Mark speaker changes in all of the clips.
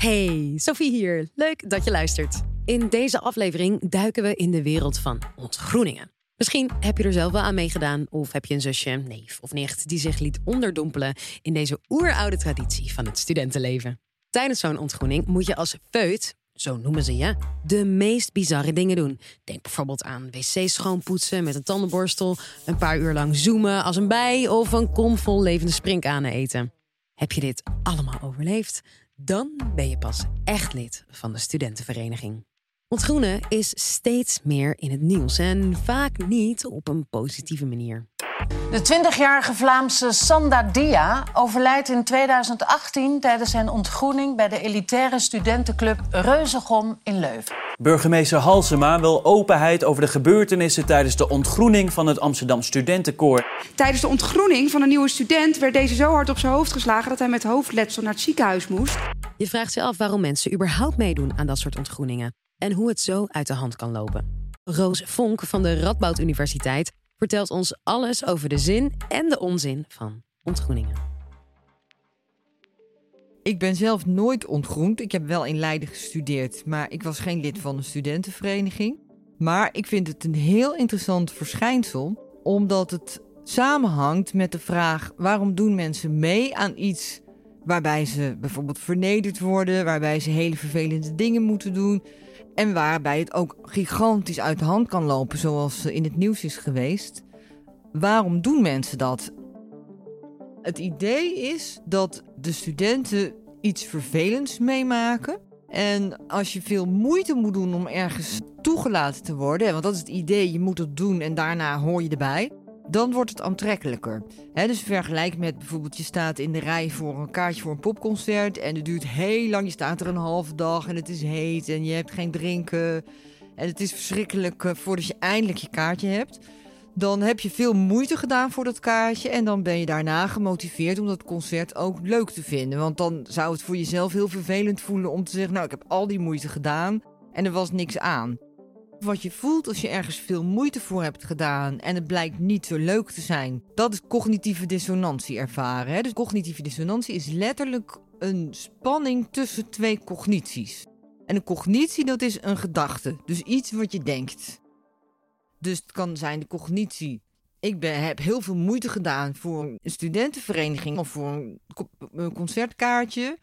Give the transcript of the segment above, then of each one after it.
Speaker 1: Hey, Sophie hier. Leuk dat je luistert. In deze aflevering duiken we in de wereld van ontgroeningen. Misschien heb je er zelf wel aan meegedaan of heb je een zusje, neef of nicht die zich liet onderdompelen in deze oeroude traditie van het studentenleven. Tijdens zo'n ontgroening moet je als feut, zo noemen ze je, de meest bizarre dingen doen. Denk bijvoorbeeld aan wc's schoonpoetsen met een tandenborstel, een paar uur lang zoomen als een bij of een kom vol levende sprinkhanen eten. Heb je dit allemaal overleefd? Dan ben je pas echt lid van de studentenvereniging. Ontgroenen is steeds meer in het nieuws en vaak niet op een positieve manier.
Speaker 2: De 20-jarige Vlaamse Sanda Dia overlijdt in 2018 tijdens zijn ontgroening bij de elitaire studentenclub Reuzegom in Leuven.
Speaker 3: Burgemeester Halsema wil openheid over de gebeurtenissen tijdens de ontgroening van het Amsterdam Studentenkoor.
Speaker 4: Tijdens de ontgroening van een nieuwe student werd deze zo hard op zijn hoofd geslagen dat hij met hoofdletsel naar het ziekenhuis moest.
Speaker 1: Je vraagt je af waarom mensen überhaupt meedoen aan dat soort ontgroeningen en hoe het zo uit de hand kan lopen. Roos Vonk van de Radboud Universiteit vertelt ons alles over de zin en de onzin van ontgroeningen.
Speaker 5: Ik ben zelf nooit ontgroend. Ik heb wel in Leiden gestudeerd, maar ik was geen lid van een studentenvereniging. Maar ik vind het een heel interessant verschijnsel, omdat het samenhangt met de vraag: waarom doen mensen mee aan iets waarbij ze bijvoorbeeld vernederd worden, waarbij ze hele vervelende dingen moeten doen en waarbij het ook gigantisch uit de hand kan lopen, zoals in het nieuws is geweest. Waarom doen mensen dat? Het idee is dat de studenten iets vervelends meemaken. En als je veel moeite moet doen om ergens toegelaten te worden, want dat is het idee, je moet het doen en daarna hoor je erbij, dan wordt het aantrekkelijker. Dus vergelijk met bijvoorbeeld je staat in de rij voor een kaartje voor een popconcert en het duurt heel lang, je staat er een halve dag en het is heet en je hebt geen drinken en het is verschrikkelijk eh, voordat je eindelijk je kaartje hebt. Dan heb je veel moeite gedaan voor dat kaartje. En dan ben je daarna gemotiveerd om dat concert ook leuk te vinden. Want dan zou het voor jezelf heel vervelend voelen om te zeggen: Nou, ik heb al die moeite gedaan en er was niks aan. Wat je voelt als je ergens veel moeite voor hebt gedaan en het blijkt niet zo leuk te zijn, dat is cognitieve dissonantie ervaren. Hè? Dus cognitieve dissonantie is letterlijk een spanning tussen twee cognities. En een cognitie, dat is een gedachte. Dus iets wat je denkt. Dus het kan zijn de cognitie. Ik ben, heb heel veel moeite gedaan voor een studentenvereniging of voor een, concertkaartje.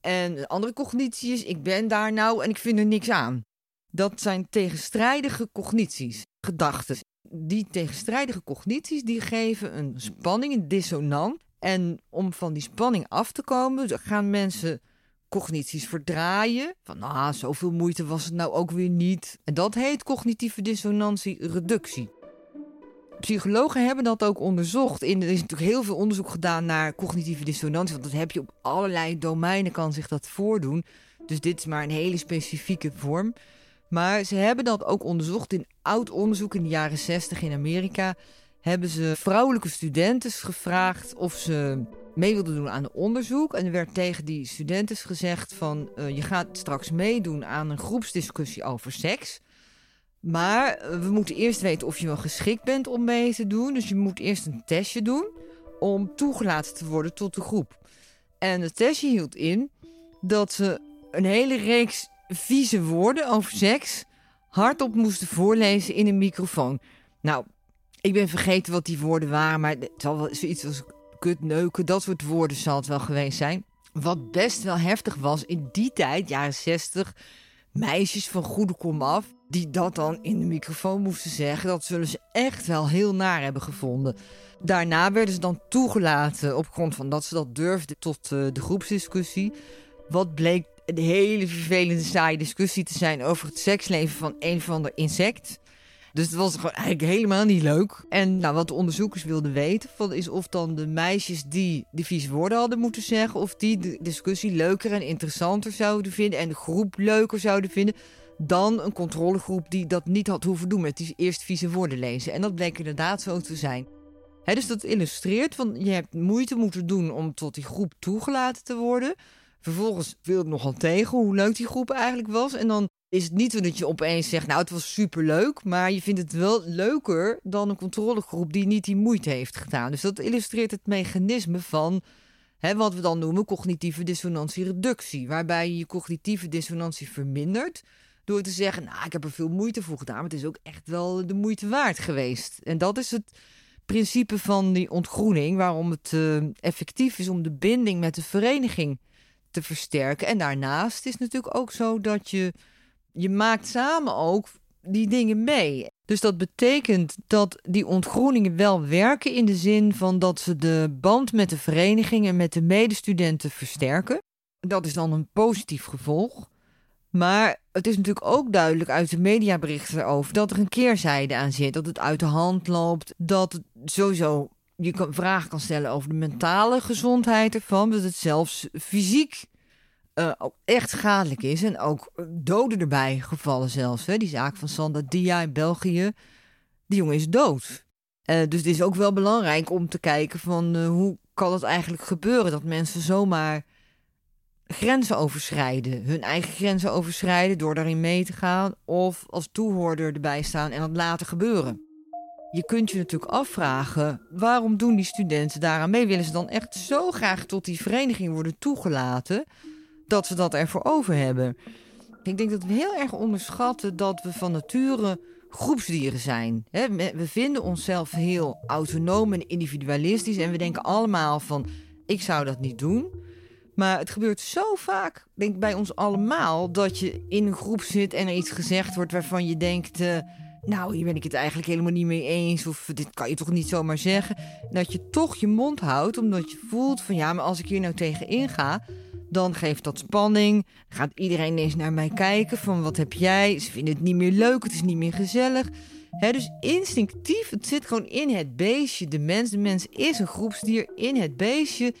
Speaker 5: En de andere cognitie is, ik ben daar nou en ik vind er niks aan. Dat zijn tegenstrijdige cognities, gedachten. Die tegenstrijdige cognities die geven een spanning, een dissonant. En om van die spanning af te komen, gaan mensen cognities verdraaien. Van ah, zoveel moeite was het nou ook weer niet. En dat heet cognitieve dissonantie reductie. Psychologen hebben dat ook onderzocht. In, er is natuurlijk heel veel onderzoek gedaan naar cognitieve dissonantie. Want dat heb je op allerlei domeinen, kan zich dat voordoen. Dus dit is maar een hele specifieke vorm. Maar ze hebben dat ook onderzocht in oud onderzoek in de jaren 60 in Amerika. Hebben ze vrouwelijke studenten gevraagd of ze mee wilden doen aan een onderzoek. En er werd tegen die studenten gezegd van... Uh, je gaat straks meedoen aan een groepsdiscussie over seks. Maar eh, we moeten eerst weten of je wel geschikt bent om mee te doen. Dus je moet eerst een testje doen om toegelaten te worden tot de groep. En het testje hield in dat ze een hele reeks vieze woorden over seks hardop moesten voorlezen in een microfoon. Nou, ik ben vergeten wat die woorden waren, maar het zal wel zoiets als kut, neuken, dat soort woorden zal het wel geweest zijn. Wat best wel heftig was in die tijd, jaren 60, meisjes van goede kom af, die dat dan in de microfoon moesten zeggen, dat zullen ze echt wel heel naar hebben gevonden. Daarna werden ze dan toegelaten op grond van dat ze dat durfden tot uh, de groepsdiscussie. Wat bleek een hele vervelende, saaie discussie te zijn over het seksleven van een of ander insect. Dus het was eigenlijk helemaal niet leuk. En nou, wat de onderzoekers wilden weten, van, is of dan de meisjes die de vieze woorden hadden moeten zeggen, of die de discussie leuker en interessanter zouden vinden en de groep leuker zouden vinden dan een controlegroep die dat niet had hoeven doen met die eerst vieze woorden lezen. En dat bleek inderdaad zo te zijn. dus dat illustreert, van je hebt moeite moeten doen om tot die groep toegelaten te worden. Vervolgens viel het nogal tegen hoe leuk die groep eigenlijk was. En dan is het niet zo dat je opeens zegt, nou het was superleuk, maar je vindt het wel leuker dan een controlegroep die niet die moeite heeft gedaan. Dus dat illustreert het mechanisme van Hè, wat we dan noemen cognitieve dissonantiereductie. Waarbij je je cognitieve dissonantie vermindert. Door te zeggen, nou, ik heb er veel moeite voor gedaan. Maar het is ook echt wel de moeite waard geweest. En dat is het principe van die ontgroening. Waarom het uh, effectief is om de binding met de vereniging te versterken. En daarnaast is natuurlijk ook zo dat je, je maakt samen ook die dingen mee. Dus dat betekent dat die ontgroeningen wel werken in de zin van dat ze de band met de vereniging en met de medestudenten versterken. Dat is dan een positief gevolg. Maar het is natuurlijk ook duidelijk uit de mediaberichten erover dat er een keerzijde aan zit. Dat het uit de hand loopt. Dat sowieso je kan, vragen kan stellen over de mentale gezondheid ervan. Dat het zelfs fysiek uh, echt schadelijk is. En ook doden erbij gevallen zelfs. Hè. Die zaak van Sanda Dia in België. Die jongen is dood. Uh, dus het is ook wel belangrijk om te kijken van hoe kan het eigenlijk gebeuren dat mensen zomaar grenzen overschrijden. Hun eigen grenzen overschrijden door daarin mee te gaan. Of als toehoorder erbij staan en dat laten gebeuren. Je kunt je natuurlijk afvragen, waarom doen die studenten daaraan mee? Willen ze dan echt zo graag tot die vereniging worden toegelaten dat ze dat ervoor over hebben? Ik denk dat we heel erg onderschatten dat we van nature groepsdieren zijn. We vinden onszelf heel autonoom en individualistisch en we denken allemaal van, ik zou dat niet doen. Maar het gebeurt zo vaak, denk ik bij ons allemaal, dat je in een groep zit en er iets gezegd wordt waarvan je denkt. Uh, nou, hier ben ik het eigenlijk helemaal niet mee eens. Of dit kan je toch niet zomaar zeggen. Dat je toch je mond houdt, omdat je voelt van ja, maar als ik hier nou tegen inga, dan geeft dat spanning. Gaat iedereen ineens naar mij kijken van wat heb jij? Ze vinden het niet meer leuk, het is niet meer gezellig. dus instinctief, het zit gewoon in het beestje. De mens, de mens is een groepsdier. In het beestje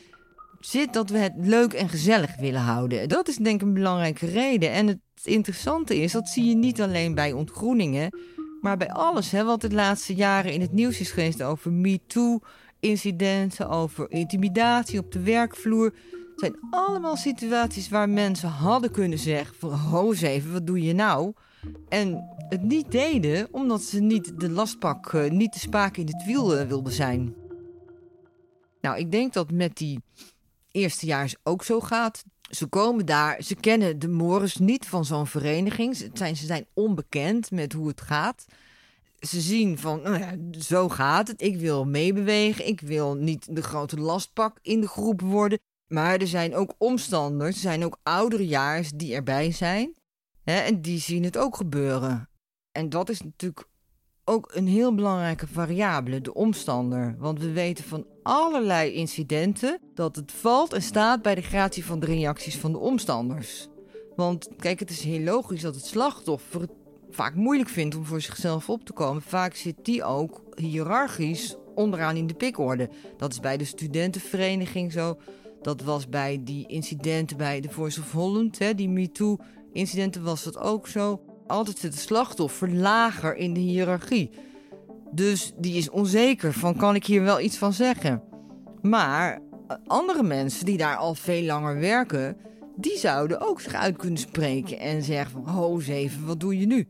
Speaker 5: zit dat we het leuk en gezellig willen houden. Dat is denk ik een belangrijke reden. En het interessante is, dat zie je niet alleen bij ontgroeningen, maar bij alles hè, wat de laatste jaren in het nieuws is geweest over MeToo-incidenten, over intimidatie op de werkvloer. Het zijn allemaal situaties waar mensen hadden kunnen zeggen van, ho even, wat doe je nou? En het niet deden omdat ze niet de lastpak, uh, niet de spaak in het wiel uh, wilden zijn. Nou, ik denk dat met die eerstejaars ook zo gaat. Ze komen daar, ze kennen de Morris niet van zo'n vereniging. Ze zijn, ze zijn onbekend met hoe het gaat. Ze zien van, nou ja, zo gaat het. Ik wil meebewegen. Ik wil niet de grote lastpak in de groep worden. Maar er zijn ook omstanders, er zijn ook ouderejaars die erbij zijn. Hè, en die zien het ook gebeuren. En dat is natuurlijk ook een heel belangrijke variabele, de omstander. Want we weten van allerlei incidenten dat het valt en staat bij de gratie van de reacties van de omstanders. Want kijk, het is heel logisch dat het slachtoffer het vaak moeilijk vindt om voor zichzelf op te komen. Vaak zit die ook hiërarchisch onderaan in de pikorde. Dat is bij de studentenvereniging zo. Dat was bij die incidenten bij de Voice of Holland, hè, die MeToo-incidenten was dat ook zo altijd zit de slachtoffer lager in de hiërarchie. Dus die is onzeker van kan ik hier wel iets van zeggen. Maar eh, andere mensen die daar al veel langer werken, die zouden ook zich uit kunnen spreken en zeggen van ho even, wat doe je nu?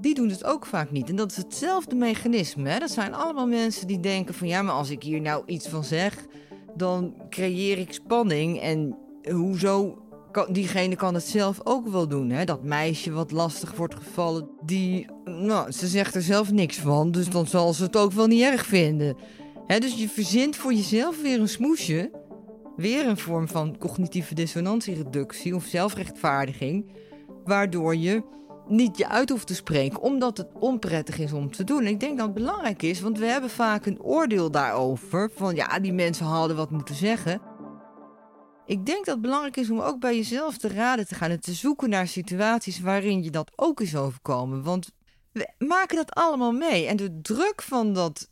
Speaker 5: Die doen het ook vaak niet. En dat is hetzelfde mechanisme. Hè? Dat zijn allemaal mensen die denken van ja, maar als ik hier nou iets van zeg, dan creëer ik spanning. En hoezo diegene kan het zelf ook wel doen. Hè? Dat meisje wat lastig wordt gevallen, die, nou, ze zegt er zelf niks van, dus dan zal ze het ook wel niet erg vinden. Hè, dus je verzint voor jezelf weer een smoesje, weer een vorm van cognitieve dissonantiereductie of zelfrechtvaardiging, waardoor je niet je uit hoeft te spreken, omdat het onprettig is om te doen. En ik denk dat het belangrijk is, want we hebben vaak een oordeel daarover, van ja, die mensen hadden wat moeten zeggen. Ik denk dat het belangrijk is om ook bij jezelf te raden te gaan en te zoeken naar situaties waarin je dat ook is overkomen. Want we maken dat allemaal mee. En de druk van dat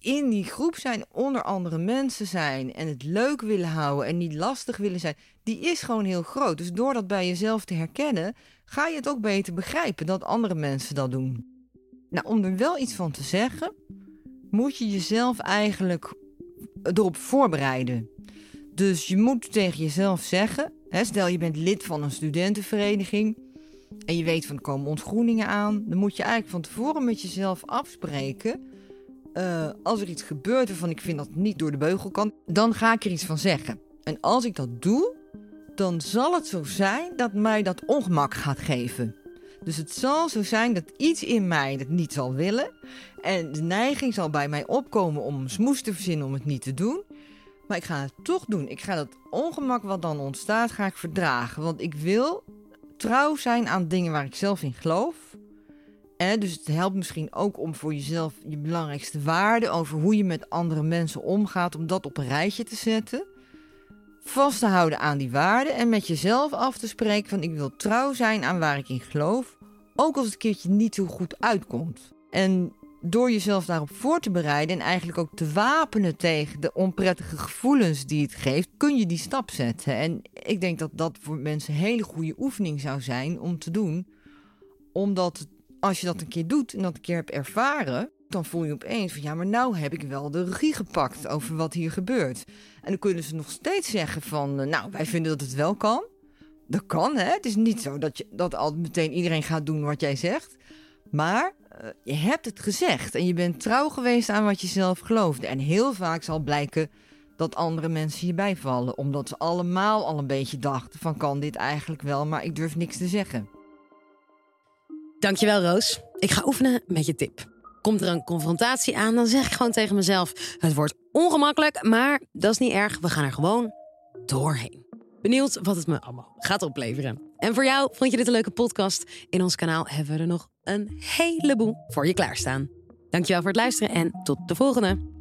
Speaker 5: in die groep zijn, onder andere mensen zijn en het leuk willen houden en niet lastig willen zijn, die is gewoon heel groot. Dus door dat bij jezelf te herkennen, ga je het ook beter begrijpen dat andere mensen dat doen. Nou, om er wel iets van te zeggen, moet je jezelf eigenlijk erop voorbereiden. Dus je moet tegen jezelf zeggen, hè, stel je bent lid van een studentenvereniging en je weet van er komen ontgroeningen aan, dan moet je eigenlijk van tevoren met jezelf afspreken. Uh, als er iets gebeurt waarvan ik vind dat niet door de beugel kan, dan ga ik er iets van zeggen. En als ik dat doe, dan zal het zo zijn dat mij dat ongemak gaat geven. Dus het zal zo zijn dat iets in mij het niet zal willen. En de neiging zal bij mij opkomen om smoes te verzinnen om het niet te doen. Maar ik ga het toch doen. Ik ga dat ongemak wat dan ontstaat, ga ik verdragen. Want ik wil trouw zijn aan dingen waar ik zelf in geloof. Dus het helpt misschien ook om voor jezelf je belangrijkste waarden over hoe je met andere mensen omgaat, om dat op een rijtje te zetten. Vast te houden aan die waarden en met jezelf af te spreken van ik wil trouw zijn aan waar ik in geloof, ook als het keertje niet zo goed uitkomt. En door jezelf daarop voor te bereiden en eigenlijk ook te wapenen tegen de onprettige gevoelens die het geeft, kun je die stap zetten. En ik denk dat dat voor mensen een hele goede oefening zou zijn om te doen. Omdat als je dat een keer doet en dat een keer hebt ervaren, dan voel je opeens van ja, maar nou heb ik wel de regie gepakt over wat hier gebeurt. En dan kunnen ze nog steeds zeggen van eh, nou, wij vinden dat het wel kan. Dat kan, hè? Het is niet zo dat, je, dat altijd meteen iedereen gaat doen wat jij zegt. Maar uh, je hebt het gezegd en je bent trouw geweest aan wat je zelf geloofde. En heel vaak zal blijken dat andere mensen je bijvallen, omdat ze allemaal al een beetje dachten van kan dit eigenlijk wel, maar ik durf niks te zeggen.
Speaker 1: Dankjewel Roos. Ik ga oefenen met je tip. Komt er een confrontatie aan, dan zeg ik gewoon tegen mezelf: het wordt ongemakkelijk, maar dat is niet erg. We gaan er gewoon doorheen. Benieuwd wat het me allemaal gaat opleveren. En voor jou, vond je dit een leuke podcast? In ons kanaal hebben we er nog een heleboel voor je klaarstaan. Dankjewel voor het luisteren en tot de volgende.